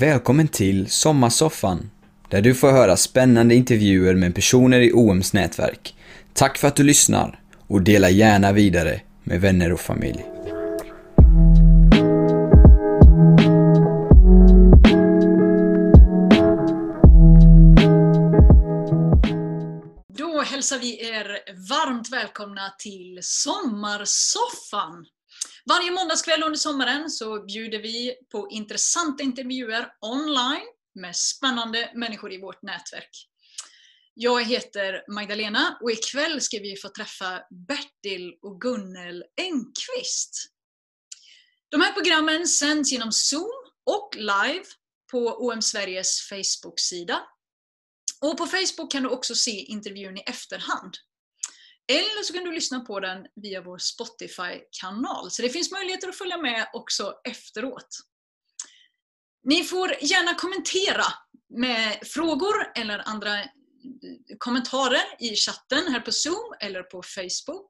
Välkommen till Sommarsoffan, där du får höra spännande intervjuer med personer i OMs nätverk. Tack för att du lyssnar och dela gärna vidare med vänner och familj. Då hälsar vi er varmt välkomna till Sommarsoffan. Varje måndagskväll under sommaren så bjuder vi på intressanta intervjuer online med spännande människor i vårt nätverk. Jag heter Magdalena och ikväll ska vi få träffa Bertil och Gunnel Engqvist. De här programmen sänds genom Zoom och live på OM Sveriges Facebook-sida. Och på Facebook kan du också se intervjun i efterhand. Eller så kan du lyssna på den via vår Spotify-kanal. Så det finns möjligheter att följa med också efteråt. Ni får gärna kommentera med frågor eller andra eh, kommentarer i chatten här på Zoom eller på Facebook.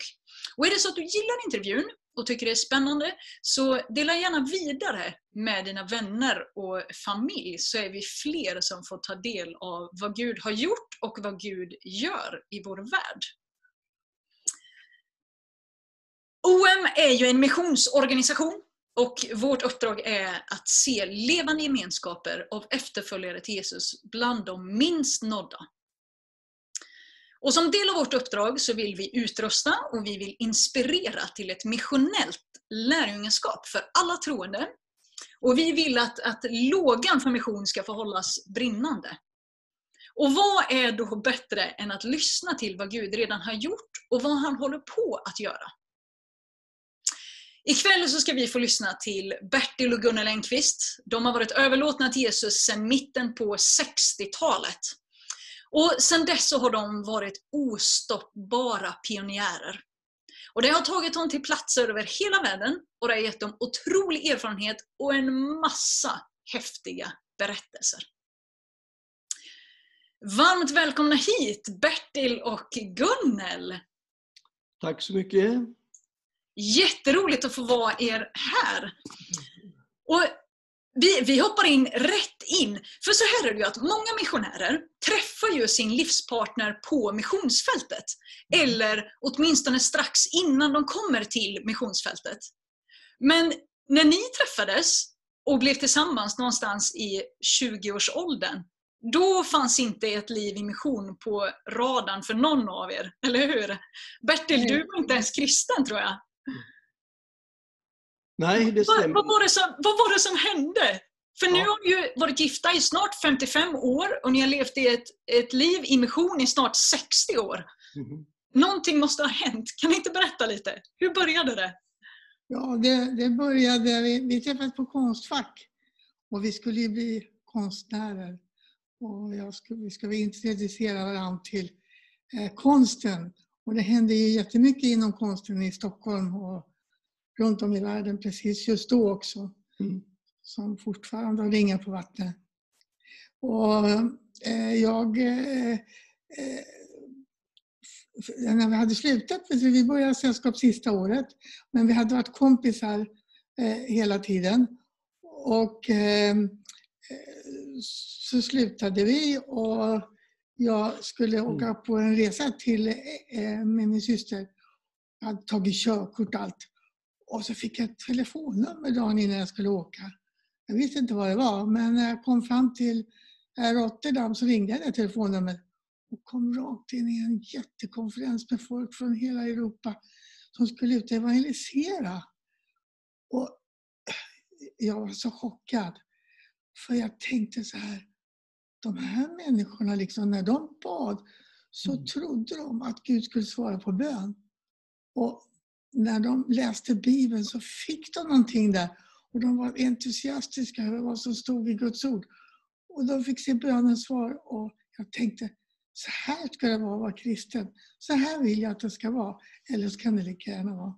Och är det så att du gillar intervjun och tycker det är spännande så dela gärna vidare med dina vänner och familj så är vi fler som får ta del av vad Gud har gjort och vad Gud gör i vår värld. OM är ju en missionsorganisation och vårt uppdrag är att se levande gemenskaper av efterföljare till Jesus bland de minst nådda. Och som del av vårt uppdrag så vill vi utrusta och vi vill inspirera till ett missionellt lärjungaskap för alla troende. Och vi vill att, att lågan för mission ska få hållas brinnande. Och vad är då bättre än att lyssna till vad Gud redan har gjort och vad han håller på att göra? Ikväll så ska vi få lyssna till Bertil och Gunnel Engqvist. De har varit överlåtna till Jesus sedan mitten på 60-talet. Och sedan dess så har de varit ostoppbara pionjärer. Och det har tagit dem till platser över hela världen och det har gett dem otrolig erfarenhet och en massa häftiga berättelser. Varmt välkomna hit Bertil och Gunnel! Tack så mycket! Jätteroligt att få vara er här! Och vi, vi hoppar in rätt in. För så här är det ju att många missionärer träffar ju sin livspartner på missionsfältet. Eller åtminstone strax innan de kommer till missionsfältet. Men när ni träffades och blev tillsammans någonstans i 20-årsåldern, då fanns inte ett liv i mission på radarn för någon av er, eller hur? Bertil, du var inte ens kristen tror jag. Nej, det stämmer. Vad, vad, var det som, vad var det som hände? För nu har ni ju varit gifta i snart 55 år och ni har levt i ett, ett liv i mission i snart 60 år. Mm. Någonting måste ha hänt. Kan ni inte berätta lite? Hur började det? Ja, det, det började... Vi, vi träffades på Konstfack och vi skulle ju bli konstnärer. Och skulle, vi skulle introducera varandra till eh, konsten. Och det hände ju jättemycket inom konsten i Stockholm och runt om i världen precis just då också. Mm. Som fortfarande har ringar på vattnet. Och eh, jag... Eh, eh, när vi hade slutat, vi började sällskap sista året, men vi hade varit kompisar eh, hela tiden. Och eh, så slutade vi och jag skulle mm. åka på en resa till, eh, med min syster. Jag hade tagit körkort och allt. Och så fick jag ett telefonnummer dagen innan jag skulle åka. Jag visste inte vad det var, men när jag kom fram till Rotterdam så ringde jag det telefonnumret och kom rakt in i en jättekonferens med folk från hela Europa som skulle ut och evangelisera. Och jag var så chockad. För jag tänkte så här, de här människorna, liksom, när de bad så mm. trodde de att Gud skulle svara på bön. Och när de läste Bibeln så fick de någonting där. Och de var entusiastiska över vad som stod i Guds ord. Och de fick se bönens svar och jag tänkte, så här ska det vara att vara kristen. Så här vill jag att det ska vara. Eller så kan det lika gärna vara.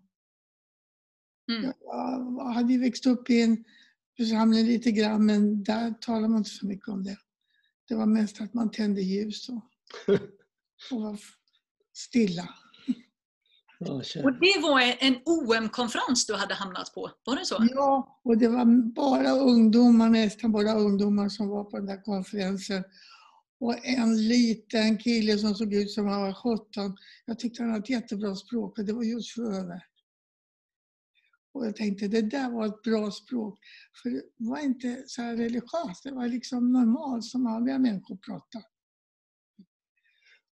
Mm. Jag hade ju växt upp i en församling lite grann men där talade man inte så mycket om det. Det var mest att man tände ljus och, och var stilla. Och det var en OM-konferens du hade hamnat på, var det så? Ja, och det var bara ungdomar, nästan bara ungdomar som var på den där konferensen. Och en liten kille som såg ut som han var 17. Jag tyckte han hade ett jättebra språk och det var just Fröver. Och jag tänkte det där var ett bra språk. För det var inte så här religiöst, det var liksom normalt som andra människor pratar.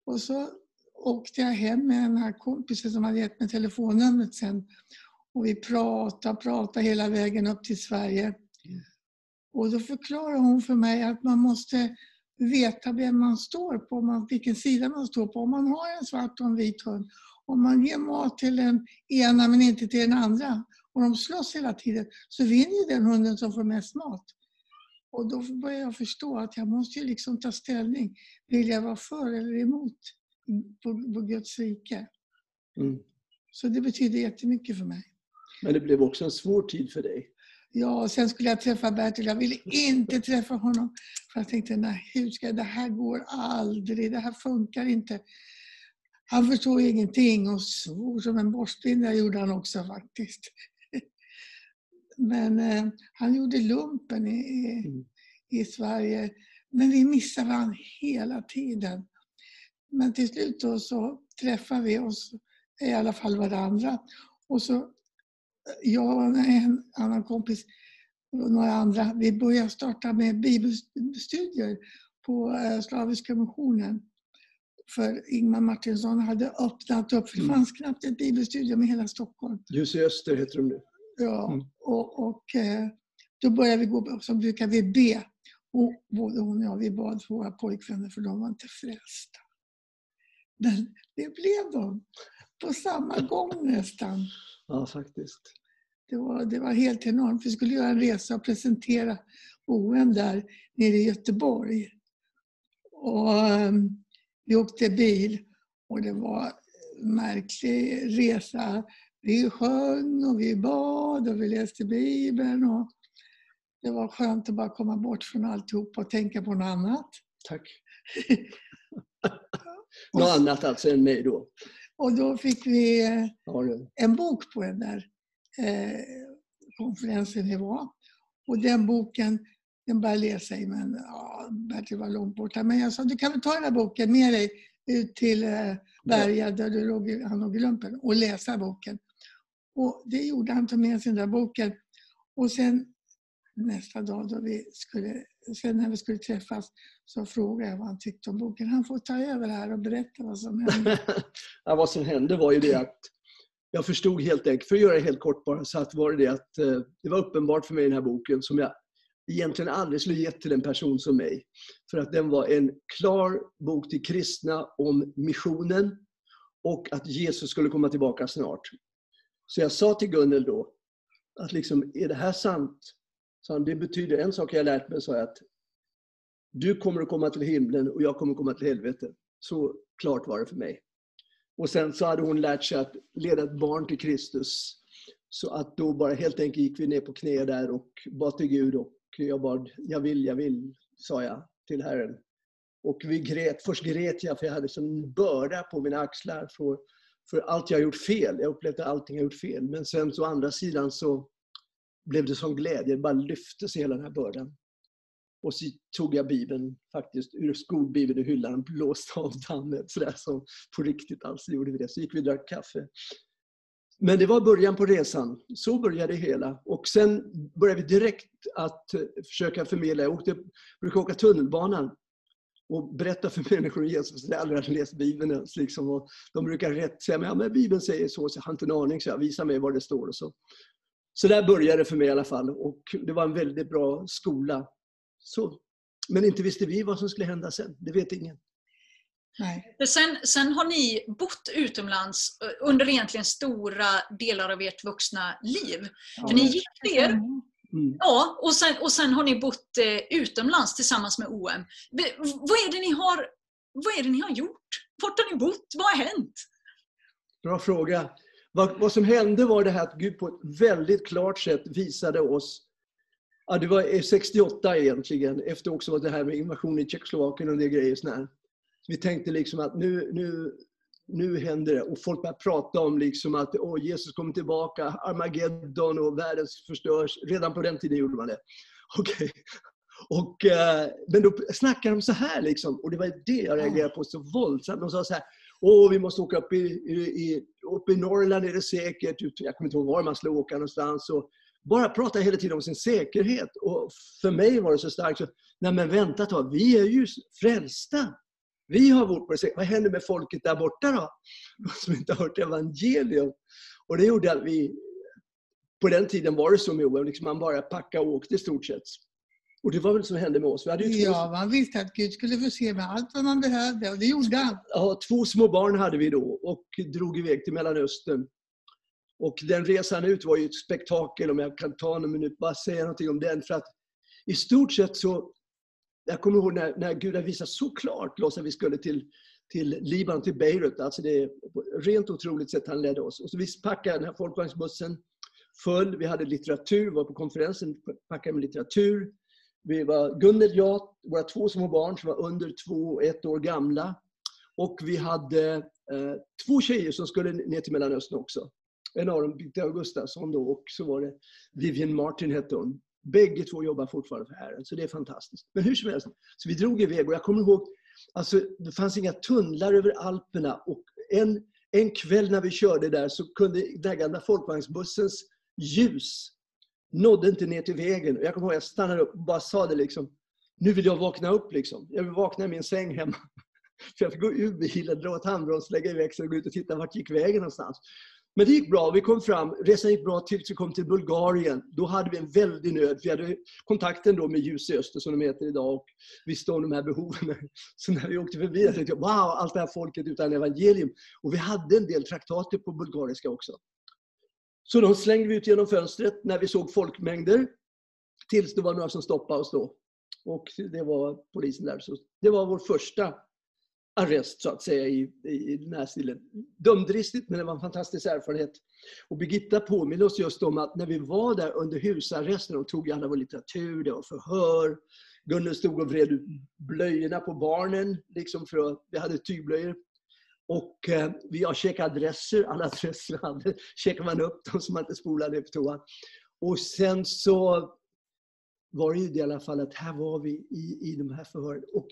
Och så åkte jag hem med den här kompisen som hade gett mig telefonnumret sen. Och vi pratade, pratade hela vägen upp till Sverige. Och då förklarade hon för mig att man måste veta vem man står på, man, vilken sida man står på. Om man har en svart och en vit hund, om man ger mat till den ena men inte till den andra och de slåss hela tiden, så vinner ju den hunden som får mest mat. Och då började jag förstå att jag måste ju liksom ta ställning. Vill jag vara för eller emot på, på Guds rike? Mm. Så det betyder jättemycket för mig. Men det blev också en svår tid för dig. Ja, och sen skulle jag träffa Bertil. Jag ville inte träffa honom. För jag tänkte, nej, hur ska det här går aldrig. Det här funkar inte. Han förstod ingenting och svor som en borstbindare gjorde han också faktiskt. Men eh, han gjorde lumpen i, i, Mm. i Sverige. Men vi missade varandra hela tiden. Men till slut då så träffade vi oss, i alla fall varandra. Och så jag och en annan kompis och några andra, vi började starta med bibelstudier på eh, Slaviska missionen. För Ingmar Martinsson hade öppnat upp, för det Mm. fanns knappt ett bibelstudium i hela Stockholm. Ljus i öster heter de nu. Ja, Mm. och, och eh, då började vi gå, så brukar vi be. Och både hon och jag, vi bad för våra pojkvänner för de var inte frälsta. Men det blev de. På samma gång nästan. Ja, faktiskt. Det var, det var helt enormt. Vi skulle göra en resa och presentera OM där nere i Göteborg. Och ehm, vi åkte bil och det var en märklig resa. Vi sjöng och vi bad och vi läste Bibeln. Och det var skönt att bara komma bort från alltihop och tänka på något annat. Tack. Något annat alltså än mig då. Och då fick vi eh, en bok på den där eh, konferensen vi var. Och den boken, den började jag läsa i, men ja, Bertil var långt borta. Men jag sa, du kan väl ta den här boken med dig ut till eh, Berga där du låg, han låg i lumpen och läsa boken. Och det gjorde han, tog med sig den där boken. Och sen nästa dag då vi skulle, sen när vi skulle träffas så frågade jag vad han tyckte om boken. Han får ta över här och berätta vad som hände. ja, vad som hände var ju det att jag förstod helt enkelt, för att göra det helt kort bara, så att var det det att eh, det var uppenbart för mig den här boken som jag egentligen aldrig skulle gett till en person som mig. För att den var en klar bok till kristna om missionen och att Jesus skulle komma tillbaka snart. Så jag sa till Gunnel då att liksom, är det här sant? Så han, det betyder, en sak jag har lärt mig, sa jag, att du kommer att komma till himlen och jag kommer att komma till helvetet. Så klart var det för mig. Och sen så hade hon lärt sig att leda ett barn till Kristus. Så att då bara helt enkelt gick vi ner på knä där och bad till Gud och jag bad, jag vill, jag vill, sa jag till Herren. Och vi grät, först grät jag för jag hade som en börda på mina axlar för, för allt jag gjort fel. Jag upplevde att allting jag gjort fel. Men sen så å andra sidan så blev det som glädje, det bara lyfte sig hela den här bördan. Och så tog jag Bibeln faktiskt ur skolbibeln i hyllan, blåste av dammet sådär som på riktigt alltså gjorde vi det. Så gick vi och drack kaffe. Men det var början på resan. Så började det hela. Och sen började vi direkt att försöka förmedla. Jag åkte, brukade åka tunnelbanan och berätta för människor om Jesus. Jag aldrig hade läst Bibeln ens. Liksom. Och de brukar rätt säga, men, ja, men Bibeln säger så, så jag har inte en aning. Så jag visar mig vad det står. Och så. så där började det för mig i alla fall. Och det var en väldigt bra skola. Så. Men inte visste vi vad som skulle hända sen. Det vet ingen. Nej. Sen, sen har ni bott utomlands eh, under egentligen stora delar av ert vuxna liv. För ni gifte er, Mm. ja, och sen, och sen har ni bott eh, utomlands tillsammans med OM. V- Vad är, det ni har, vad är det ni har gjort? Vart har ni bott? Vad har hänt? Bra fråga. Vad, vad som hände var det här att Gud på ett väldigt klart sätt visade oss Ja, det var eh, 68 egentligen, efter också det här med invasionen i Tjeckoslovakien och det grejer här. Vi tänkte liksom att nu, nu, nu händer det. Och folk börjar prata om liksom att oh, Jesus kommer tillbaka, Armageddon och världen förstörs. Redan på den tiden gjorde man det. Okay. Och, eh, men då snackar de så här liksom, och det var det jag reagerade på så våldsamt. De sa så här, Åh, vi måste åka upp i, i, upp i Norrland är det säkert. Jag kommer inte ihåg var man skulle åka någonstans. Och bara prata hela tiden om sin säkerhet. Och för mig var det så starkt. Så, Nej men vänta ett tag, vi är ju frälsta. Vi har vårt det Vad händer med folket där borta då? De som inte har hört evangelium. Och det gjorde att vi, på den tiden var det så med OM, liksom man bara packade och åkte i stort sett. Och det var väl det som hände med oss. Vi hade ju två... Ja, man visste att Gud skulle förse med allt vad man behövde och det gjorde han. Ja, två små barn hade vi då och drog iväg till Mellanöstern. Och den resan ut var ju ett spektakel, om jag kan ta en minut bara säga någonting om den. För att i stort sett så, jag kommer ihåg när, när Gud har visat så klart oss att vi skulle till, till Libanon, till Beirut. Alltså det är rent otroligt sätt han ledde oss. Och så vi packade den här folkvagnsbussen full. Vi hade litteratur, var på konferensen, packade med litteratur. Vi var Gunnel, jag, våra två små barn som var under två och ett år gamla. Och vi hade eh, två tjejer som skulle ner till Mellanöstern också. En av dem, Birgitta Augustasson då, och så var det Vivian Martin hette hon. Bägge två jobbar fortfarande för Herren, så det är fantastiskt. Men hur som helst, så vi drog iväg och jag kommer ihåg, alltså det fanns inga tunnlar över Alperna och en, en kväll när vi körde där så kunde den gamla folkvagnsbussens ljus nådde inte ner till vägen. Jag kommer ihåg jag stannade upp och bara sa det liksom. Nu vill jag vakna upp liksom. Jag vill vakna i min säng hemma. För jag fick gå ur bilen, dra åt handbroms, lägga i växeln och gå ut och titta vart gick vägen någonstans. Men det gick bra. Vi kom fram. Resan gick bra tills vi kom till Bulgarien. Då hade vi en väldig nöd. Vi hade kontakten då med Ljus i öster som de heter idag och visste om de här behoven. Så när vi åkte förbi jag tänkte jag, wow, allt det här folket utan evangelium. Och vi hade en del traktater på bulgariska också. Så de slängde vi ut genom fönstret när vi såg folkmängder. Tills det var några som stoppade oss då. Och det var polisen där. Så det var vår första arrest så att säga i, i den här stilen. Dumdristigt men det var en fantastisk erfarenhet. Och Birgitta påminner oss just om att när vi var där under husarresten och tog alla vår litteratur, det var förhör. Gunnel stod och vred ut blöjorna på barnen, liksom för att, vi hade tygblöjor. Och eh, vi har checkat adresser, alla adresser hade, checkar man upp dem så man inte spolar ner på toan. Och sen så var det ju det i alla fall att här var vi i, i de här förhören. Och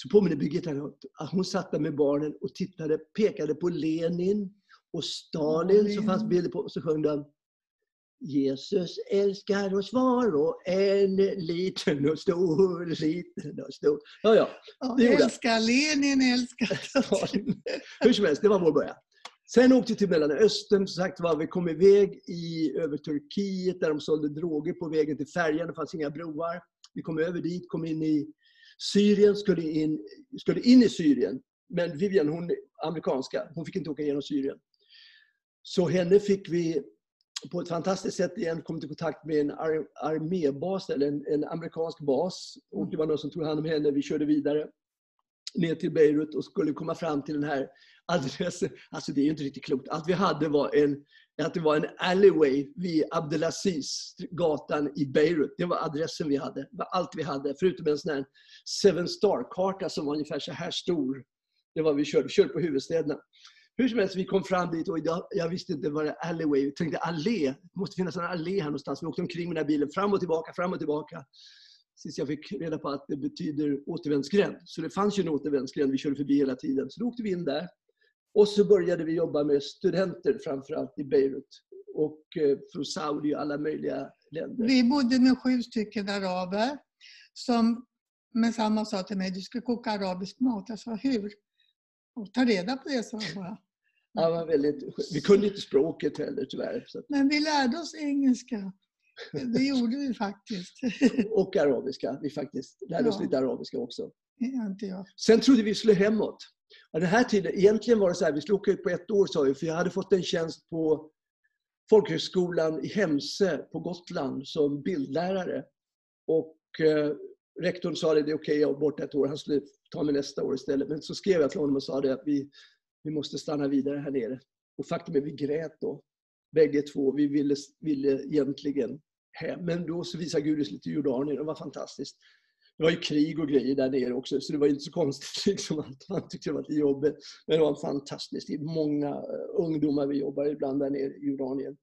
så påminner Birgitta att hon satt där med barnen och tittade, pekade på Lenin och Stalin mm. som fanns bilder på. Och så sjöng de Jesus älskar oss var och en, liten och stor, liten och stor. Ja, ja. Ja älskar Lenin, älskar Hur som helst, det var vår början. Sen åkte vi till Mellanöstern, som sagt var, vi kom iväg i, över Turkiet där de sålde droger på vägen till färjan, det fanns inga broar. Vi kom över dit, kom in i Syrien, skulle in, skulle in i Syrien. Men Vivian, hon amerikanska, hon fick inte åka igenom Syrien. Så henne fick vi på ett fantastiskt sätt igen kommit i kontakt med en ar armébas, eller en, en, amerikansk bas. Och det var någon som tog hand om henne. Vi körde vidare ner till Beirut och skulle komma fram till den här adressen. Alltså det är ju inte riktigt klokt. Allt vi hade var en, att det var en alleyway vid Abdelaziz, gatan i Beirut. Det var adressen vi hade. Det var allt vi hade. Förutom en sån här Seven Star-karta som var ungefär så här stor. Det var vi körde. Vi körde på huvudstäderna. Hur som helst, vi kom fram dit och jag, jag visste inte vad det var alleyway. Jag tänkte allé, det måste finnas en allé här någonstans. Vi åkte omkring med den här bilen, fram och tillbaka, fram och tillbaka. Tills jag fick reda på att det betyder återvändsgränd. Så det fanns ju en återvändsgränd, vi körde förbi hela tiden. Så då åkte vi in där. Och så började vi jobba med studenter, framförallt i Beirut. Och eh, från Saudi och alla möjliga länder. Vi bodde med sju stycken araber som med samma sa till mig, du ska koka arabisk mat. Jag sa, hur? Och ta reda på det, sa jag bara. Han var väldigt, vi kunde inte språket heller tyvärr. Så. Men vi lärde oss engelska. Det gjorde vi faktiskt. Och arabiska. Vi faktiskt lärde ja. oss lite arabiska också. Inte jag. Sen trodde vi skulle hemåt. Ja, den här tiden, egentligen var det så här, vi skulle åka ut på ett år sa vi, för jag hade fått en tjänst på folkhögskolan i Hemse på Gotland som bildlärare. Och eh, rektorn sa det, det är okej, okay, jag är borta ett år. Han skulle ta mig nästa år istället. Men så skrev jag till honom och sa det att vi, vi måste stanna vidare här nere. Och faktum är vi grät då. Bägge två. Vi ville, ville egentligen hem. Men då så visade Gud oss lite Jordanien. Det var fantastiskt det var ju krig och grejer där nere också, så det var inte så konstigt liksom att man tyckte det var lite jobbigt. Men det var fantastiskt. Det är många eh, ungdomar vi jobbar ibland där nere i Jordanien.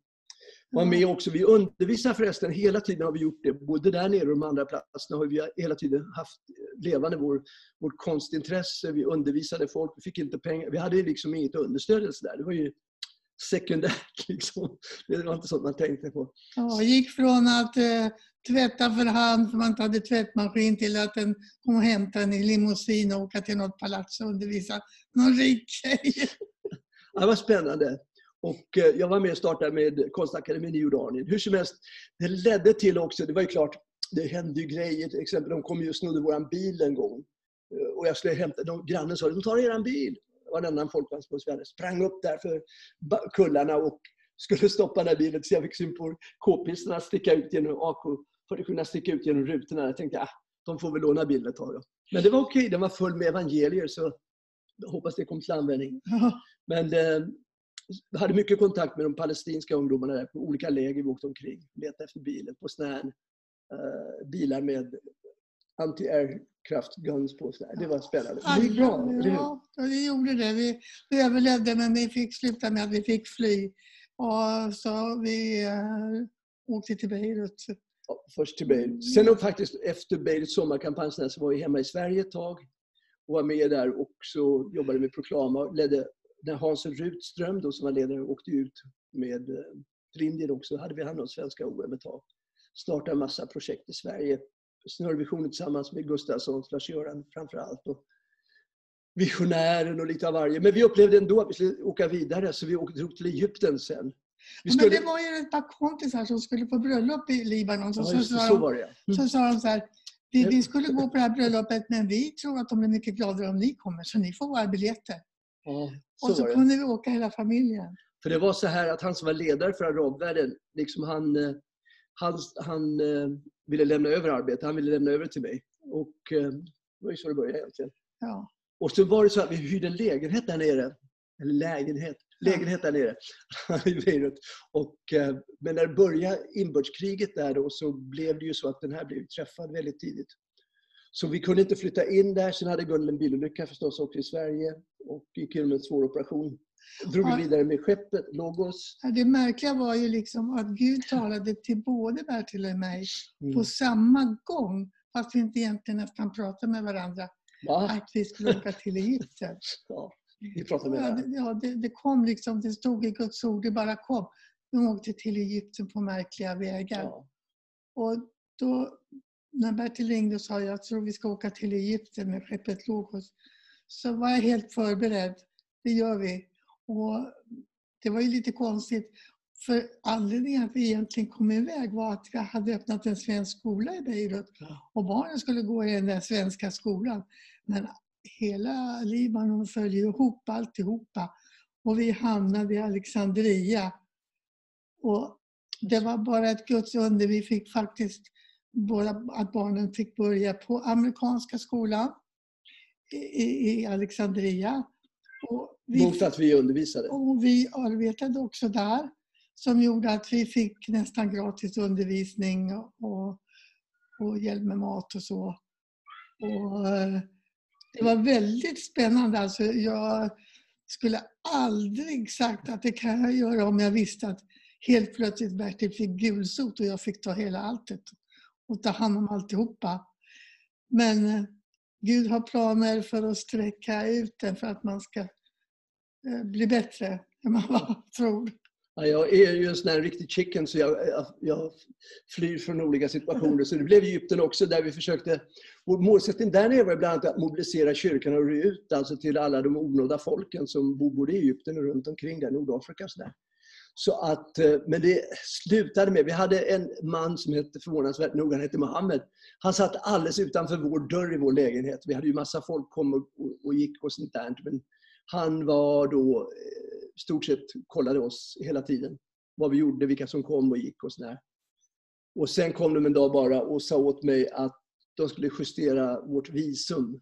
Var med också. Vi undervisar förresten, hela tiden har vi gjort det. Både där nere och de andra platserna har vi hela tiden haft levande vår, vårt konstintresse. Vi undervisade folk, vi fick inte pengar. Vi hade liksom inget understöd där. Det var ju sekundärt. Liksom. Det var inte sånt man tänkte på. Ja, gick från att eh, tvätta för hand för man inte hade tvättmaskin till att den kom och hämtade en i limousin och åka till något palats och undervisa någon rik tjej. det var spännande. Och eh, jag var med och startade med Konstakademin i Jordanien. Hur som helst, det ledde till också, det var ju klart, det hände ju grejer. Till exempel, de kom ju och snodde vår bil en gång. Eh, och jag skulle hämta, de, grannen sa de tar eran bil. Varannan folkvagnsbuss sprang upp där för kullarna och skulle stoppa den här bilen så jag fick syn på k-pisterna sticka ut genom AK 47 sticka ut genom rutorna. Jag tänkte, ah, de får väl låna bilen ett tag då. Men det var okej, okay. den var full med evangelier så jag hoppas det kom till användning. Men eh, jag hade mycket kontakt med de palestinska ungdomarna där på olika läger vi åkte omkring. Letade efter bilen på såna här, uh, bilar med anti-aircraft guns på. Sådär. Det var spännande. Det gick bra, Ja, det gjorde det. Vi, vi överlevde men vi fick sluta med att vi fick fly. Och så vi uh, åkte till Beirut. Ja, först till Beirut. Sen faktiskt efter Beiruts sommarkampanj så var vi hemma i Sverige ett tag och var med där och så jobbade med Proklama och ledde när Hans Rutström då, som var ledare åkte ut med eh, för Indien också, hade vi hand om svenska OM ett tag. Startade en massa projekt i Sverige. Snörvisionen tillsammans med Gustafsson, Lars-Göran framför allt. Och Visionären och lite av varje. Men vi upplevde ändå att vi skulle åka vidare så vi åkte till Egypten sen. Skulle... Men det var ju ett par kompisar som skulle på bröllop i Libanon. Så, ja, så, så, så, var det. Mm. så sa de så här, vi, vi, skulle gå på det här bröllopet men vi tror att de blir mycket gladare om ni kommer så ni får våra biljetter. Ja, så och så kunde vi åka hela familjen. För det var så här att han som var ledare för arabvärlden, liksom han, eh, han, han eh, ville lämna över arbetet. Han ville lämna över till mig. Och eh, det var ju så det började egentligen. Ja. Och så var det så att vi hyrde en lägenhet där nere. Eller lägenhet. Lägenhet där nere i Beirut. Och, men när det började inbördeskriget där då så blev det ju så att den här blev träffad väldigt tidigt. Så vi kunde inte flytta in där. Sen hade Gunnel en bilolycka förstås också i Sverige och gick med en svår operation. Drog ja. vidare med skeppet Logos. Ja, det märkliga var ju liksom att Gud talade till både Bertil och mig mm. på samma gång. Fast vi inte egentligen nästan pratade med varandra. Va? Att vi skulle åka till Egypten. Ja, vi pratade med varandra. Ja, det, det, kom liksom, det stod i Guds ord, det bara kom. De åkte till Egypten på märkliga vägar. Ja. Och då när Bertil ringde och sa jag tror vi ska åka till Egypten med skeppet Logos, så var jag helt förberedd. Det gör vi. Och det var ju lite konstigt, för anledningen att vi egentligen kom iväg var att vi hade öppnat en svensk skola i Beirut och barnen skulle gå i den där svenska skolan. Men hela Libanon föll ihop alltihopa och vi hamnade i Alexandria. Och det var bara ett Guds under. Vi fick faktiskt våra, att barnen fick börja på amerikanska skolan i, i Alexandria. Och vi, Mot att vi undervisade? Och vi arbetade också där som gjorde att vi fick nästan gratis undervisning och, och hjälp med mat och så. Och, eh, det var väldigt spännande. Alltså, jag skulle aldrig sagt att det kan jag göra om jag visste att helt plötsligt Bertil fick gulsot och jag fick ta hela alltet och ta hand om alltihopa. Men eh, Gud har planer för att sträcka ut den för att man ska Eh, bli bättre än man tror. Ja, jag är ju en sån här riktig chicken så jag, jag, jag, flyr från olika situationer. Så det blev Egypten också där vi försökte... Vår målsättning där nere var bland annat att mobilisera kyrkan och nå ut alltså till alla de onådda folken som bor både i Egypten och runt omkring där, Nordafrika. Och så där. Så att, eh, men det slutade med, vi hade en man som hette förvånansvärt nog, han hette Mohammed. Han satt alldeles utanför vår dörr i vår lägenhet. Vi hade ju massa folk kom och, och, och gick och sånt där. Men han var då, eh, stort sett kollade oss hela tiden. Vad vi gjorde, vilka som kom och gick och sådär. Och sen kom de en dag bara och sa åt mig att de skulle justera vårt visum.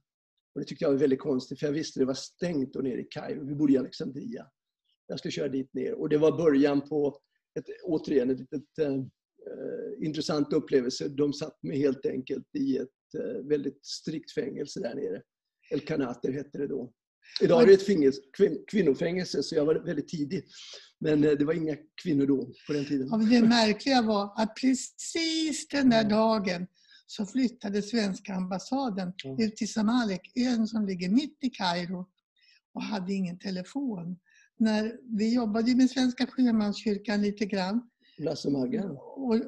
Och det tyckte jag var väldigt konstigt, för jag visste det var stängt då nere i Kairo. Vi bodde i Alexandria. Jag skulle köra dit ner. Och det var början på, ett, återigen, ett litet äh, intressant upplevelse. De satt mig helt enkelt i ett väldigt strikt fängelse där nere. El Kanater hette det då. Idag är det ett fängelse, kvin, kvinnofängelse, så jag var väldigt tidig. Men eh, det var inga kvinnor då, på den tiden. Ja, det märkliga var att precis den där dagen så flyttade svenska ambassaden Mm. ut till Samalek, ön som ligger mitt i Kairo och hade ingen telefon. När vi jobbade med Svenska sjömanskyrkan lite grann Lasse Maggan. och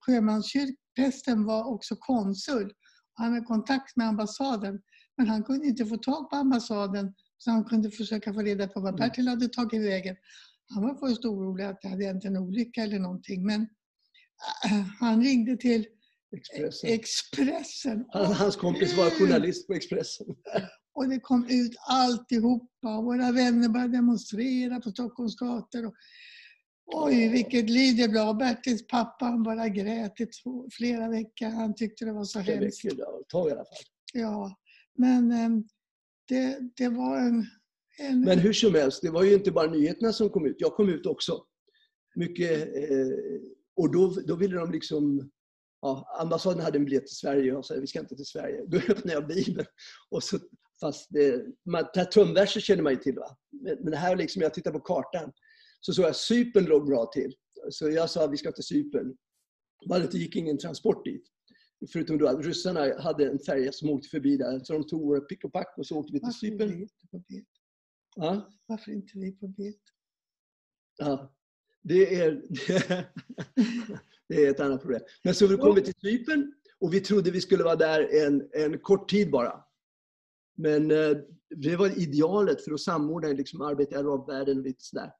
sjömanskyrkprästen var också konsul. Han hade kontakt med ambassaden men han kunde inte få tag på ambassaden så han kunde försöka få reda på vad Mm. Bertil hade tagit vägen. Han var först orolig att det hade hänt en olycka eller någonting men äh, han ringde till Expressen. Expressen Han, hans kompis var journalist på Expressen. och det kom ut alltihopa. Våra vänner började demonstrera på Stockholms gator. Och, oj, vilket liv det blev. Bertils pappa han bara grät i två, flera veckor. Han tyckte det var så Det hemskt. räcker, ja, ett tag i alla fall. Ja, men eh, det, det var en... en Men hur som helst, det var ju inte bara nyheterna som kom ut. Jag kom ut också. Mycket, eh, och då, då ville de liksom... Ja, ambassaden hade en biljett till Sverige och jag sa vi ska inte till Sverige. Då öppnade jag Bibeln. Och så, fast det, man, här känner man ju till. Va? Men, här liksom, jag tittar på kartan. Så såg jag Cypern låg bra till. Så jag sa vi ska till Cypern. Bara det gick ingen transport dit. Förutom då att ryssarna hade en färja som åkte förbi där. Så de tog våra pick och pack och så åkte vi till Cypern. Ja. Varför inte vi på bet? Ja, det är, det är ett annat problem. Men så vi kom vi till Cypern och vi trodde vi skulle vara där en, en kort tid bara. Men eh, det var idealet för att samordna liksom, arbete i arabvärlden och lite sådär.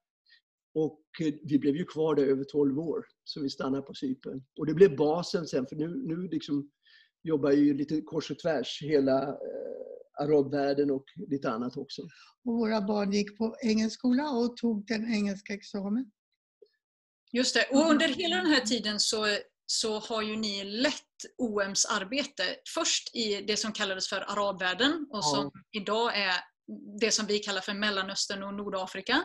Och eh, vi blev ju kvar där över 12 år, så vi stannade på Cypern. Och det blev basen sen, för nu, nu liksom jobbar ju lite kors och tvärs hela eh, arabvärlden och lite annat också. Och våra barn gick på engelskola och tog den engelska examen. Just det. Och under hela den här tiden så, så har ju ni lett OMs arbete. Först i det som kallades för arabvärlden och som idag är det som vi kallar för Mellanöstern och Nordafrika.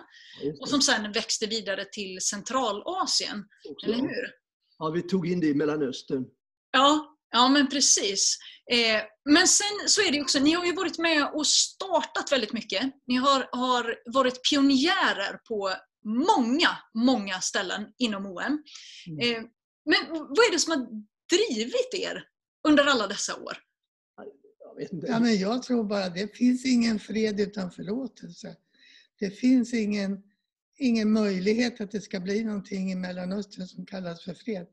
Och som sen växte vidare till Centralasien. Också. Eller hur? Ja, vi tog in det i Mellanöstern. Ja, ja men precis. Eh, men sen så är det också, ni har ju varit med och startat väldigt mycket. Ni har, har varit pionjärer på många, många ställen inom OM. Mm. Eh, men vad är det som har drivit er under alla dessa år? Jag vet inte. Ja, men jag tror bara det finns ingen fred utan förlåtelse. Det finns ingen, ingen möjlighet att det ska bli någonting i Mellanöstern som kallas för fred.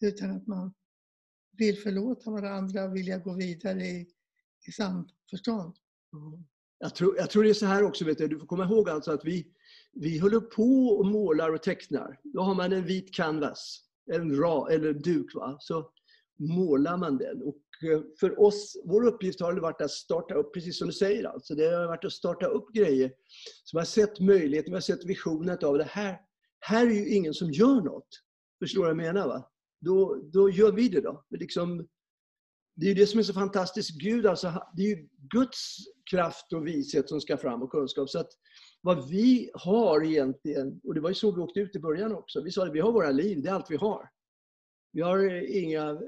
Utan att man vill förlåta varandra och vilja gå vidare i, i samförstånd. Jag tror, jag tror det är så här också, vet du, du får komma ihåg alltså att vi, vi håller på och målar och tecknar. Då har man en vit canvas, en ra, eller duk, va? så målar man den. Och eh, för oss, vår uppgift har varit att starta upp, precis som du säger, alltså, det har varit att starta upp grejer. Så vi har sett möjligheten, vi har sett visionen av det här. Här är ju ingen som gör något. Förstår du vad jag menar? Va? Då, då gör vi det då. Det är Liksom, det är ju det som är så fantastiskt. Gud, alltså, det är ju Guds kraft och vishet som ska fram och kunskap. Så att vad vi har egentligen, och det var ju så vi åkte ut i början också. Vi sa att vi har våra liv, det är allt vi har. Vi har inga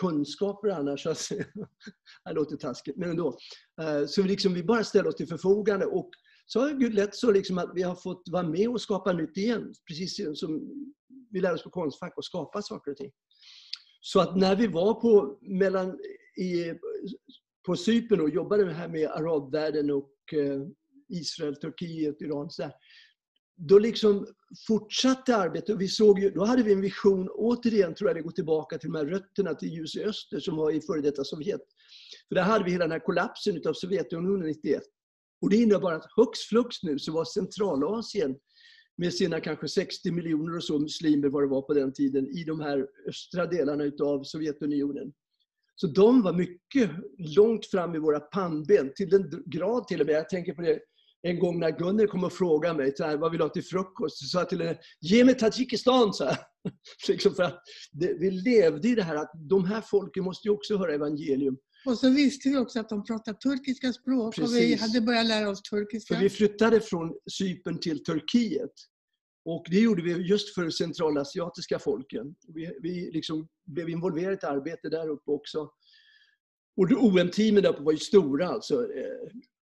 kunskaper annars. Det låter taskigt, men ändå. Eh, så vi, liksom, vi bara ställer oss till förfogande. Och så har Gud lett så liksom att vi har fått vara med och skapa nytt igen. Precis som vi lär oss på Konstfack att skapa saker och ting. Så att när vi var på, mellan, i, på Cypern och jobbade med, här med arabvärlden och eh, Israel, Turkiet, Iran. Så där, då liksom fortsatte arbetet och vi såg ju, då hade vi en vision, återigen tror jag det går tillbaka till de här rötterna till ljus i öster som var i före detta Sovjet. För där hade vi hela den här kollapsen utav Sovjetunionen 91. Och det innebar att hux flux nu så var Centralasien med sina kanske 60 miljoner och så muslimer vad det var på den tiden i de här östra delarna utav Sovjetunionen. Så de var mycket långt fram i våra pannben, till den grad till och med. Jag tänker på det en gång när Gunnel kom och frågade mig så här, vad vill du ha till frukost? Så sa jag till henne, ge mig Tadzjikistan, så liksom för att det, vi levde i det här att de här folken måste ju också höra evangelium. Och så visste vi också att de pratade turkiska språk och vi Precis. hade börjat lära oss turkiska. För vi flyttade från Cypern till Turkiet. Och det gjorde vi just för centralasiatiska folken. Vi, vi liksom blev involverade i ett arbete där uppe också. Och OM-teamen där var ju stora alltså.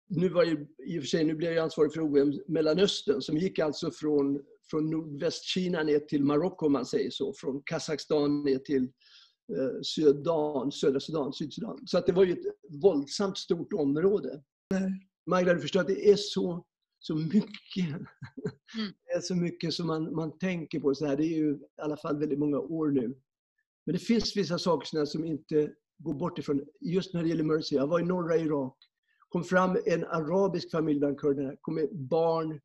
Nu var ju, i och för sig, nu blev jag ansvarig för OM Mellanöstern som gick alltså från, från nordvästkina ner till Marocko om man säger så. Från Kazakstan ner till eh, Sudan, södra Sudan, Sydsudan. Så att det var ju ett våldsamt stort område. Magda, du förstår att det är så, så mycket. Mm. Det är så mycket som man, man tänker på. Så här. Det är ju i alla fall väldigt många år nu. Men det finns vissa saker som inte går bort ifrån. Just när det gäller Mercy. Jag var i norra Irak. Kom fram en arabisk familj bland kurderna. kom med barn.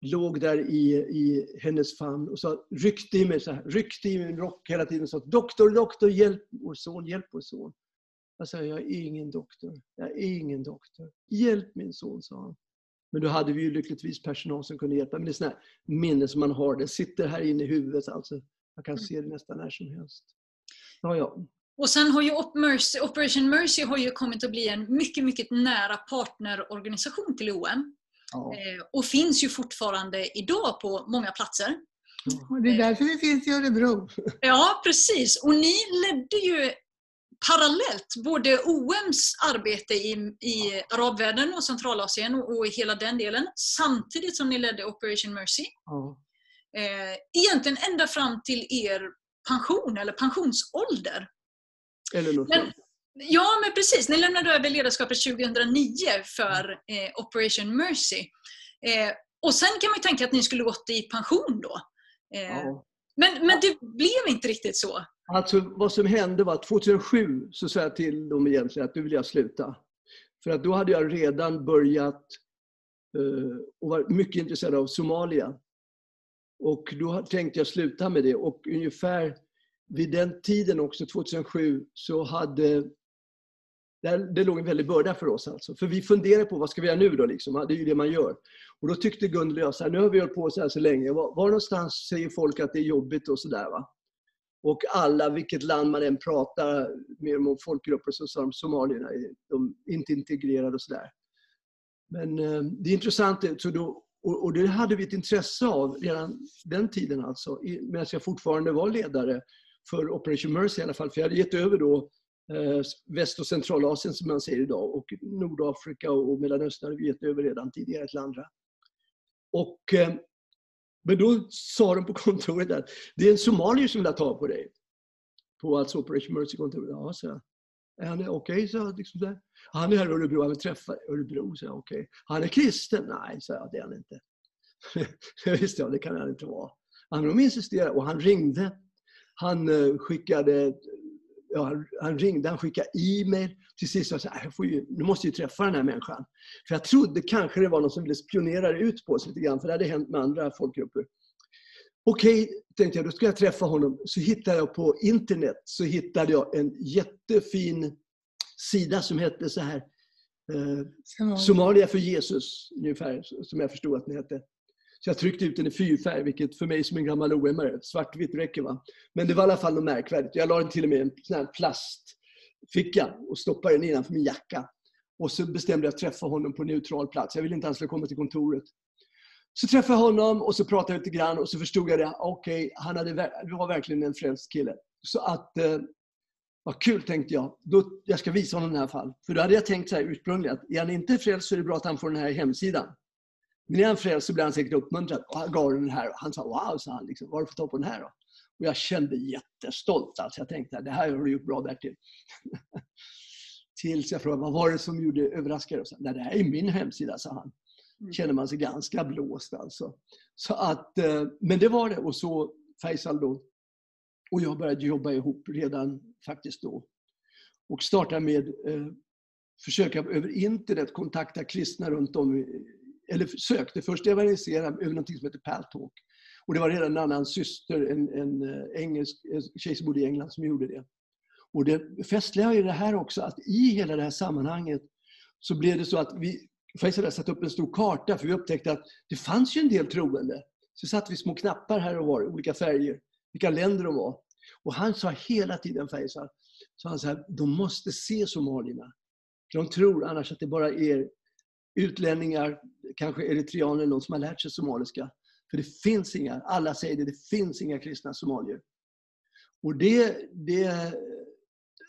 Låg där i, i hennes famn och sa, ryckte i mig så här, ryckte i min rock hela tiden och sa Doktor, doktor, hjälp vår son, hjälp vår son. Jag sa, jag är ingen doktor. Jag är ingen doktor. Hjälp min son, sa han. Men då hade vi ju lyckligtvis personal som kunde hjälpa. Men det är sådana minnen som man har. Det sitter här inne i huvudet. Alltså. Man kan se det nästan när som helst. Ja, ja. Och sen har ju Operation Mercy har ju kommit att bli en mycket, mycket nära partnerorganisation till OM. Ja. Eh, och finns ju fortfarande idag på många platser. Det är därför vi finns i Örebro. Ja, precis. Och ni ledde ju parallellt både OMs arbete i, i arabvärlden och Centralasien och, och i hela den delen samtidigt som ni ledde Operation Mercy. Ja. Eh, egentligen ända fram till er pension eller pensionsålder. Eller något men, Ja, men precis. Ni lämnade över ledarskapet 2009 för eh, Operation Mercy. Eh, och sen kan man ju tänka att ni skulle gått i pension då. Eh, ja. Men, men det blev inte riktigt så. Alltså vad som hände var att 2007 så sa jag till dem egentligen att nu vill jag sluta. För att då hade jag redan börjat uh, och var mycket intresserad av Somalia. Och då tänkte jag sluta med det och ungefär vid den tiden också, 2007, så hade det, låg en väldig börda för oss. Alltså. För vi funderade på vad ska vi göra nu då? Liksom? Det är ju det man gör. Och då tyckte Gunnel och jag, så här, nu har vi hållit på så här så länge. Var, var någonstans säger folk att det är jobbigt och sådär? Och alla, vilket land man än pratar med om folkgrupper, så sa de somalierna, eh, de är inte integrerade och sådär. Men eh, det är intressant, eh, så då, och, och, det hade vi ett intresse av redan den tiden alltså, medan jag fortfarande var ledare för Operation Mercy i alla fall. För jag hade gett över då eh, Väst och Centralasien som man säger idag och Nordafrika och Mellanöstern hade vi gett över redan tidigare till andra. Och eh, men då sa de på kontoret att det är en somalier som vill ha tag på dig. På alltså Operation Mercy-kontoret. Ja, så jag. Är han okej? Okay, liksom så liksom Han är här i Örebro, han vill träffa Örebro. Så jag, okej. Okay. Han är kristen? Nej, så jag, det är han inte. Visst ja, det kan han inte vara. Han de insisterade och han ringde. Han uh, skickade ja, han, ringde, han skickade e-mail. Till sist sa jag, jag ju, nu måste jag träffa den här människan. För jag trodde kanske det var någon som ville spionera ut på oss lite grann, för det hade hänt med andra folkgrupper. Okej, okay, tänkte jag, då ska jag träffa honom. Så hittade jag på internet så hittade jag en jättefin sida som hette så här eh, Somalia för Jesus, ungefär som jag förstod att den hette. Så jag tryckte ut den i fyrfärg, vilket för mig som en gammal OM-are, svartvitt räcker. Va? Men det var i alla fall något märkvärdigt. Jag la den till och med i en sån här plastficka och stoppade den innanför min jacka. Och så bestämde jag att träffa honom på neutral plats. Jag ville inte han skulle komma till kontoret. Så träffade jag honom och så pratade jag lite grann och så förstod jag det. Okej, okay, han hade, var verkligen en frälst kille. Så att, eh, vad kul tänkte jag. Då, jag ska visa honom i alla fall. För då hade jag tänkt så här ursprungligen att är han inte frälst så är det bra att han får den här hemsidan. Men är han frälst så blir han säkert uppmuntrad. Och han gav den här och han sa wow, sa han, liksom, var har du fått tag på den här då? Och jag kände jättestolt. Alltså. Jag tänkte det här har du gjort bra Bertil. Tills jag frågade vad var det som gjorde överraskade sa, det här är min hemsida, sa han. Mm. känner man sig ganska blåst alltså. Så att, eh, men det var det. Och så Faisal då och jag började jobba ihop redan faktiskt då. Och startade med eh, försöka över internet kontakta kristna runt om eller sökte först evangelisera över något som heter Paltalk. Och det var redan en annan syster, en, en eh, engelsk en tjej som bodde i England, som gjorde det. Och det festliga är det här också, att i hela det här sammanhanget så blev det så att vi Faisal satte upp en stor karta, för vi upptäckte att det fanns ju en del troende. Så satte vi små knappar här och var, olika färger, vilka länder de var. Och han sa hela tiden, Faisal, så han sa de måste se somalierna. De tror annars att det bara är utlänningar, kanske eritreaner eller någon som har lärt sig somaliska. För det finns inga, alla säger det, det finns inga kristna somalier. Och det, det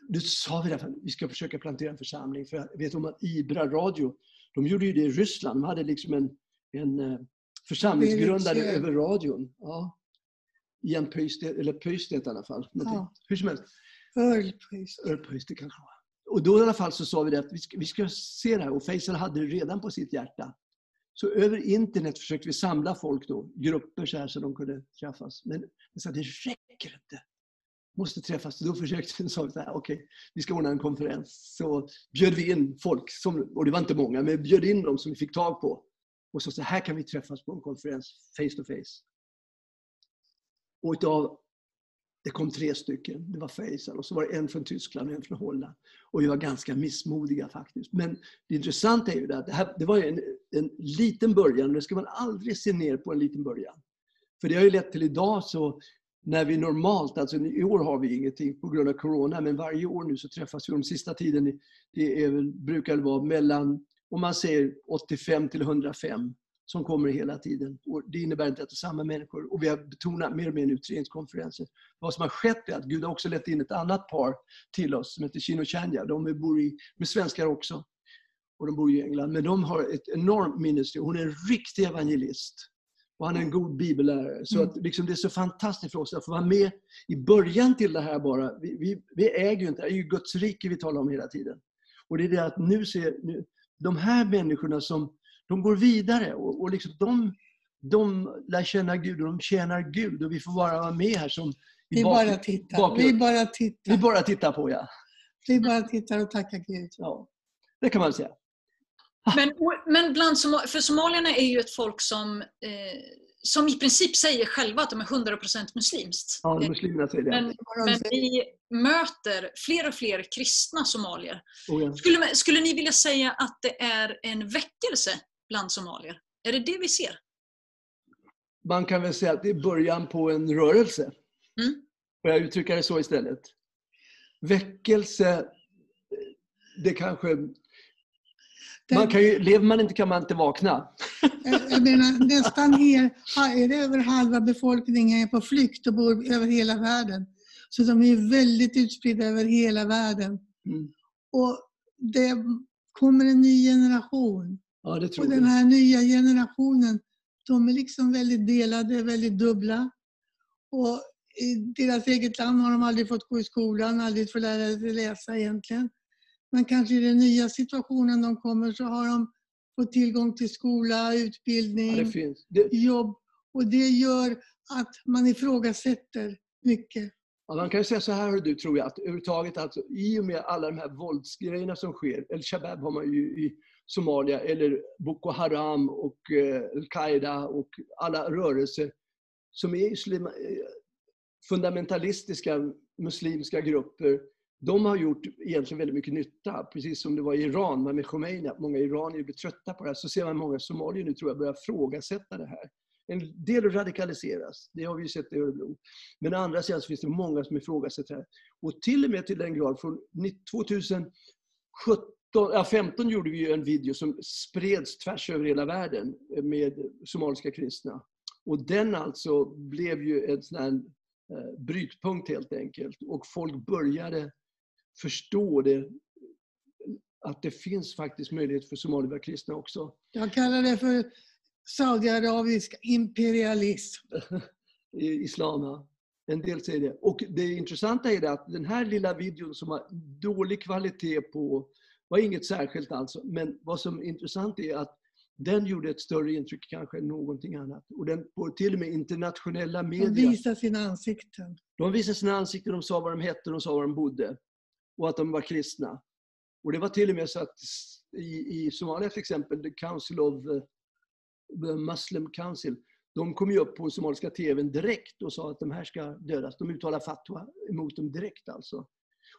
Nu sa vi därför vi ska försöka plantera en församling. För jag vet om att Ibra radio, de gjorde ju det i Ryssland. De hade liksom en, en eh, församlingsgrundare över radion. Ja. Ian Pöystedt, eller Pöystedt i alla fall. Ja. Hur som helst. Ölpris. Örpöjs, det kanske var. Och då i alla fall så sa vi det att vi ska, vi ska se det här och Faisal hade det redan på sitt hjärta. Så över internet försökte vi samla folk då, grupper så här så de kunde träffas. Men jag sa det räcker inte. Måste träffas. Då försökte vi sa vi så här, okej, vi ska ordna en konferens. Så bjöd vi in folk, som, och det var inte många, men bjöd in dem som vi fick tag på. Och så, så här kan vi träffas på en konferens, face to face. Och utav det kom tre stycken. Det var Faisal och så var det en från Tyskland och en från Holland. Och vi var ganska missmodiga faktiskt. Men det intressanta är ju det att det, här, det var en, en liten början. och Det ska man aldrig se ner på en liten början. För det har ju lett till idag så när vi normalt, alltså i år har vi ingenting på grund av Corona, men varje år nu så träffas vi de sista tiden. Det är brukar det vara mellan, om man säger 85 till 105 som kommer hela tiden. Och det innebär inte att det är samma människor. Och vi har betonat mer och mer nu utredningskonferenser. Vad som har skett är att Gud har också lett in ett annat par till oss som heter Chino Chanya. De bor i, med svenskar också. Och de bor i England. Men de har ett enormt ministry. Hon är en riktig evangelist. Och han är en god bibellärare. Så att liksom det är så fantastiskt för oss att få vara med i början till det här bara. Vi, vi, vi äger ju inte, det är ju Guds rike vi talar om hela tiden. Och det är det att nu ser, nu, de här människorna som de går vidare och, och liksom de, de lär känna Gud och de tjänar Gud och vi får bara vara med här som Vi bak- bara tittar. Vi bara tittar. vi bara tittar på, ja. Vi bara tittar och tackar Gud. ja. Det kan man säga. Men, men bland Somal- för somalierna är ju ett folk som, eh, som i princip säger själva att de är 100% muslimskt. Ja, muslimerna säger det. Men, men vi möter fler och fler kristna somalier. Oh, ja. Skulle, skulle ni vilja säga att det är en väckelse bland somalier? Är det det vi ser? Man kan väl säga att det är början på en rörelse. Mm. Får jag uttrycka det så istället? Väckelse, det kanske... Man kan ju, lever man inte kan man inte vakna. Jag menar, nästan hel, är det över halva befolkningen är på flykt och bor över hela världen. Så de är väldigt utspridda över hela världen. Mm. Och det kommer en ny generation. Ja, det tror Och den här nya generationen, de är liksom väldigt delade, väldigt dubbla. Och i deras eget land har de aldrig fått gå i skolan, aldrig fått lära sig läsa egentligen. Men kanske i den nya situationen de kommer så har de fått tillgång till skola, utbildning, Ja, det. Det, jobb. Och det gör att man ifrågasätter mycket. Ja, man kan ju säga så här, du, tror jag, att överhuvudtaget alltså, i och med alla de här våldsgrejerna som sker, El Shabab har man ju i Somalia, eller Boko Haram och eh, Al-Qaida och alla rörelser som är islima, eh, fundamentalistiska muslimska grupper, de har gjort egentligen väldigt mycket nytta. Precis som det var i Iran med Khomeini, att många iranier blir trötta på det här. Så ser man många somalier nu tror jag börjar frågasätta det här. En del radikaliseras, det har vi ju sett i Örebro. Men å andra sidan så finns det många som ifrågasätter det här. Och till och med till den grad, från 2017, ja 15 gjorde vi en video som spreds tvärs över hela världen med somaliska kristna. Och den alltså blev ju en sån här eh, brytpunkt helt enkelt. Och folk började förstå det, att det finns faktiskt möjlighet för vara kristna också. Jag kallar det för saudiarabisk imperialism. i islam. En del säger det. Och det intressanta är det att den här lilla videon som har dålig kvalitet på, var inget särskilt alltså, men vad som är intressant är att den gjorde ett större intryck kanske än någonting annat. Och den på till och med internationella De medier. visar sina ansikten. De visade sina ansikten, de sa vad de hette, de sa var de bodde. Och att de var kristna. Och det var till och med så att i, i Somalia till exempel, the Council of eh, the Muslim Council, de kom ju upp på somaliska TVn direkt och sa att de här ska dödas. De uttalar fatwa emot dem direkt alltså.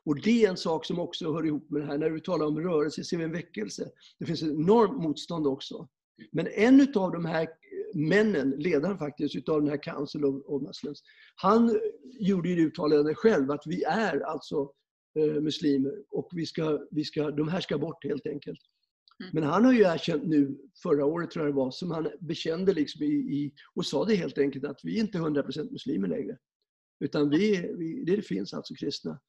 Och det är en sak som också hör ihop med det här. När vi talar om rörelse ser vi en väckelse. Det finns ett enormt motstånd också. Men en av de här männen, ledaren faktiskt utav den här Council of, of Muslims, han gjorde ju det uttalandet själv att vi är alltså eh, muslimer och vi ska, vi ska, de här ska bort helt enkelt. Mm. Men han har ju erkänt nu, förra året tror jag det var, som han bekände liksom i, i, och sa det helt enkelt att vi är inte 100% muslimer längre. Utan vi, vi, det finns alltså kristna.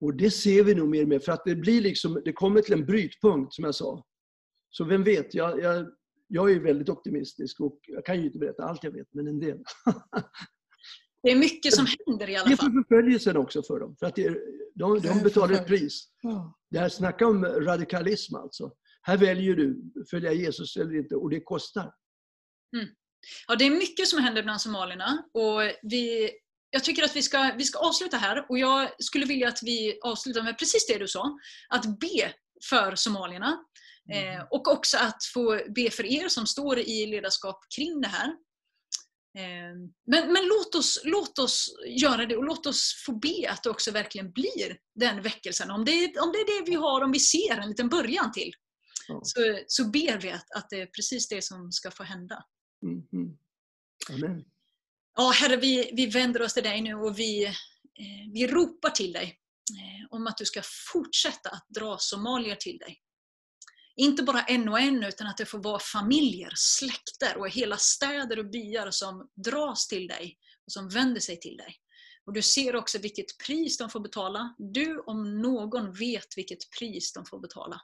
Och det ser vi nog mer och mer, för att det blir liksom, det kommer till en brytpunkt som jag sa. Så vem vet, jag, jag, jag är väldigt optimistisk och jag kan ju inte berätta allt jag vet, men en del. Det är mycket som händer i alla Det är fall. för förföljelsen också för dem, för att de, är de betalar ett pris. Det här, snacka om radikalism alltså. Här väljer du, följa Jesus eller inte, och det kostar. Ja, det är mycket som händer bland somalierna. Och vi, jag tycker att vi ska, vi ska avsluta här och jag skulle vilja att vi avslutar med precis det du sa. Att be för somalierna. Eh, och också att få be för er som står i ledarskap kring det här. Eh, men men låt, oss, låt oss göra det och låt oss få be att det också verkligen blir den väckelsen. Om det, om det är det vi har, om vi ser en liten början till, Ja. så, så ber vi att, att det är precis det som ska få hända. Mm, mm. Amen. Ja, Herre, vi, vi vänder oss till dig nu och vi, eh, vi ropar till dig eh, om att du ska fortsätta att dra somalier till dig. Inte bara en och en, utan att det får vara familjer, släkter och hela städer och byar som dras till dig och som vänder sig till dig. Och Du ser också vilket pris de får betala. Du om någon vet vilket pris de får betala.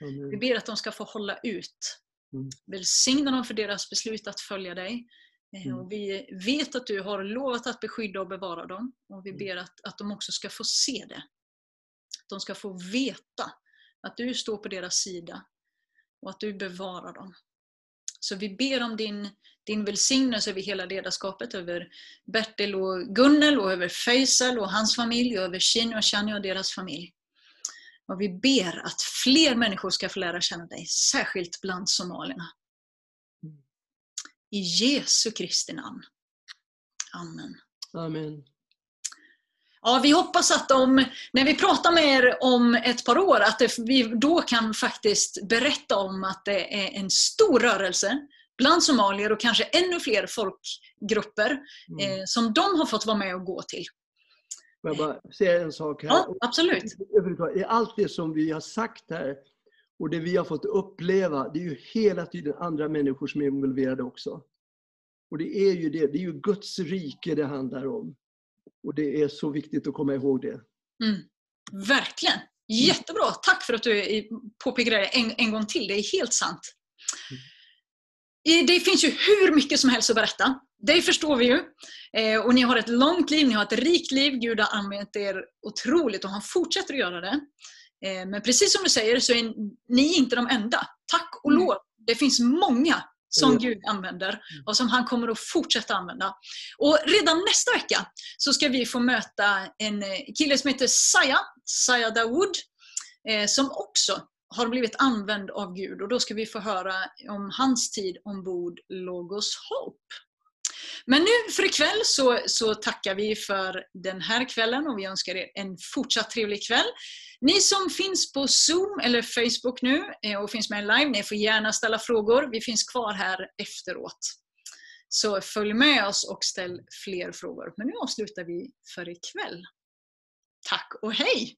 Vi Amen. ber att de ska få hålla ut. Mm. Välsigna dem för deras beslut att följa dig. Eh, Mm. Vi vet att du har lovat att beskydda och bevara dem. Och vi Mm. ber att, att de också ska få se det. Att de ska få veta att du står på deras sida och att du bevarar dem. Så vi ber om din, din välsignelse över hela ledarskapet, över Bertil och Gunnel och över Faisal och hans familj och över Shino och Shani och deras familj. Och vi ber att fler människor ska få lära känna dig, särskilt bland somalierna. I Jesu Kristi namn. Amen. Amen. Ja, vi hoppas att om, när vi pratar med er om ett par år, att det, vi då kan faktiskt berätta om att det är en stor rörelse bland somalier och kanske ännu fler folkgrupper Mm. eh, som de har fått vara med och gå till. Får jag bara säga en sak här? Ja, absolut. I allt det som vi har sagt här och det vi har fått uppleva, det är ju hela tiden andra människor som är involverade också. Och det är ju det, det är ju Guds rike det handlar om. Och det är så viktigt att komma ihåg det. Mm. Verkligen! Jättebra! Tack för att du påpekade det en, en gång till. Det är helt sant. Eh, Det finns ju hur mycket som helst att berätta. Det förstår vi ju. Eh, Och ni har ett långt liv, ni har ett rikt liv. Gud har använt er otroligt och han fortsätter att göra det. Eh, Men precis som du säger så är ni inte de enda. Tack och Mm. lov. Det finns många som. Gud använder och som han kommer att fortsätta använda. Och redan nästa vecka så ska vi få möta en eh, kille som heter Saya, Saya Dawood, eh, som också har blivit använd av Gud. Och då ska vi få höra om hans tid ombord Logos Hope. Men nu för ikväll så, så tackar vi för den här kvällen och vi önskar er en fortsatt trevlig kväll. Ni som finns på Zoom eller Facebook nu eh, och finns med live, ni får gärna ställa frågor. Vi finns kvar här efteråt. Så följ med oss och ställ fler frågor. Men nu avslutar vi för ikväll. Tack och hej!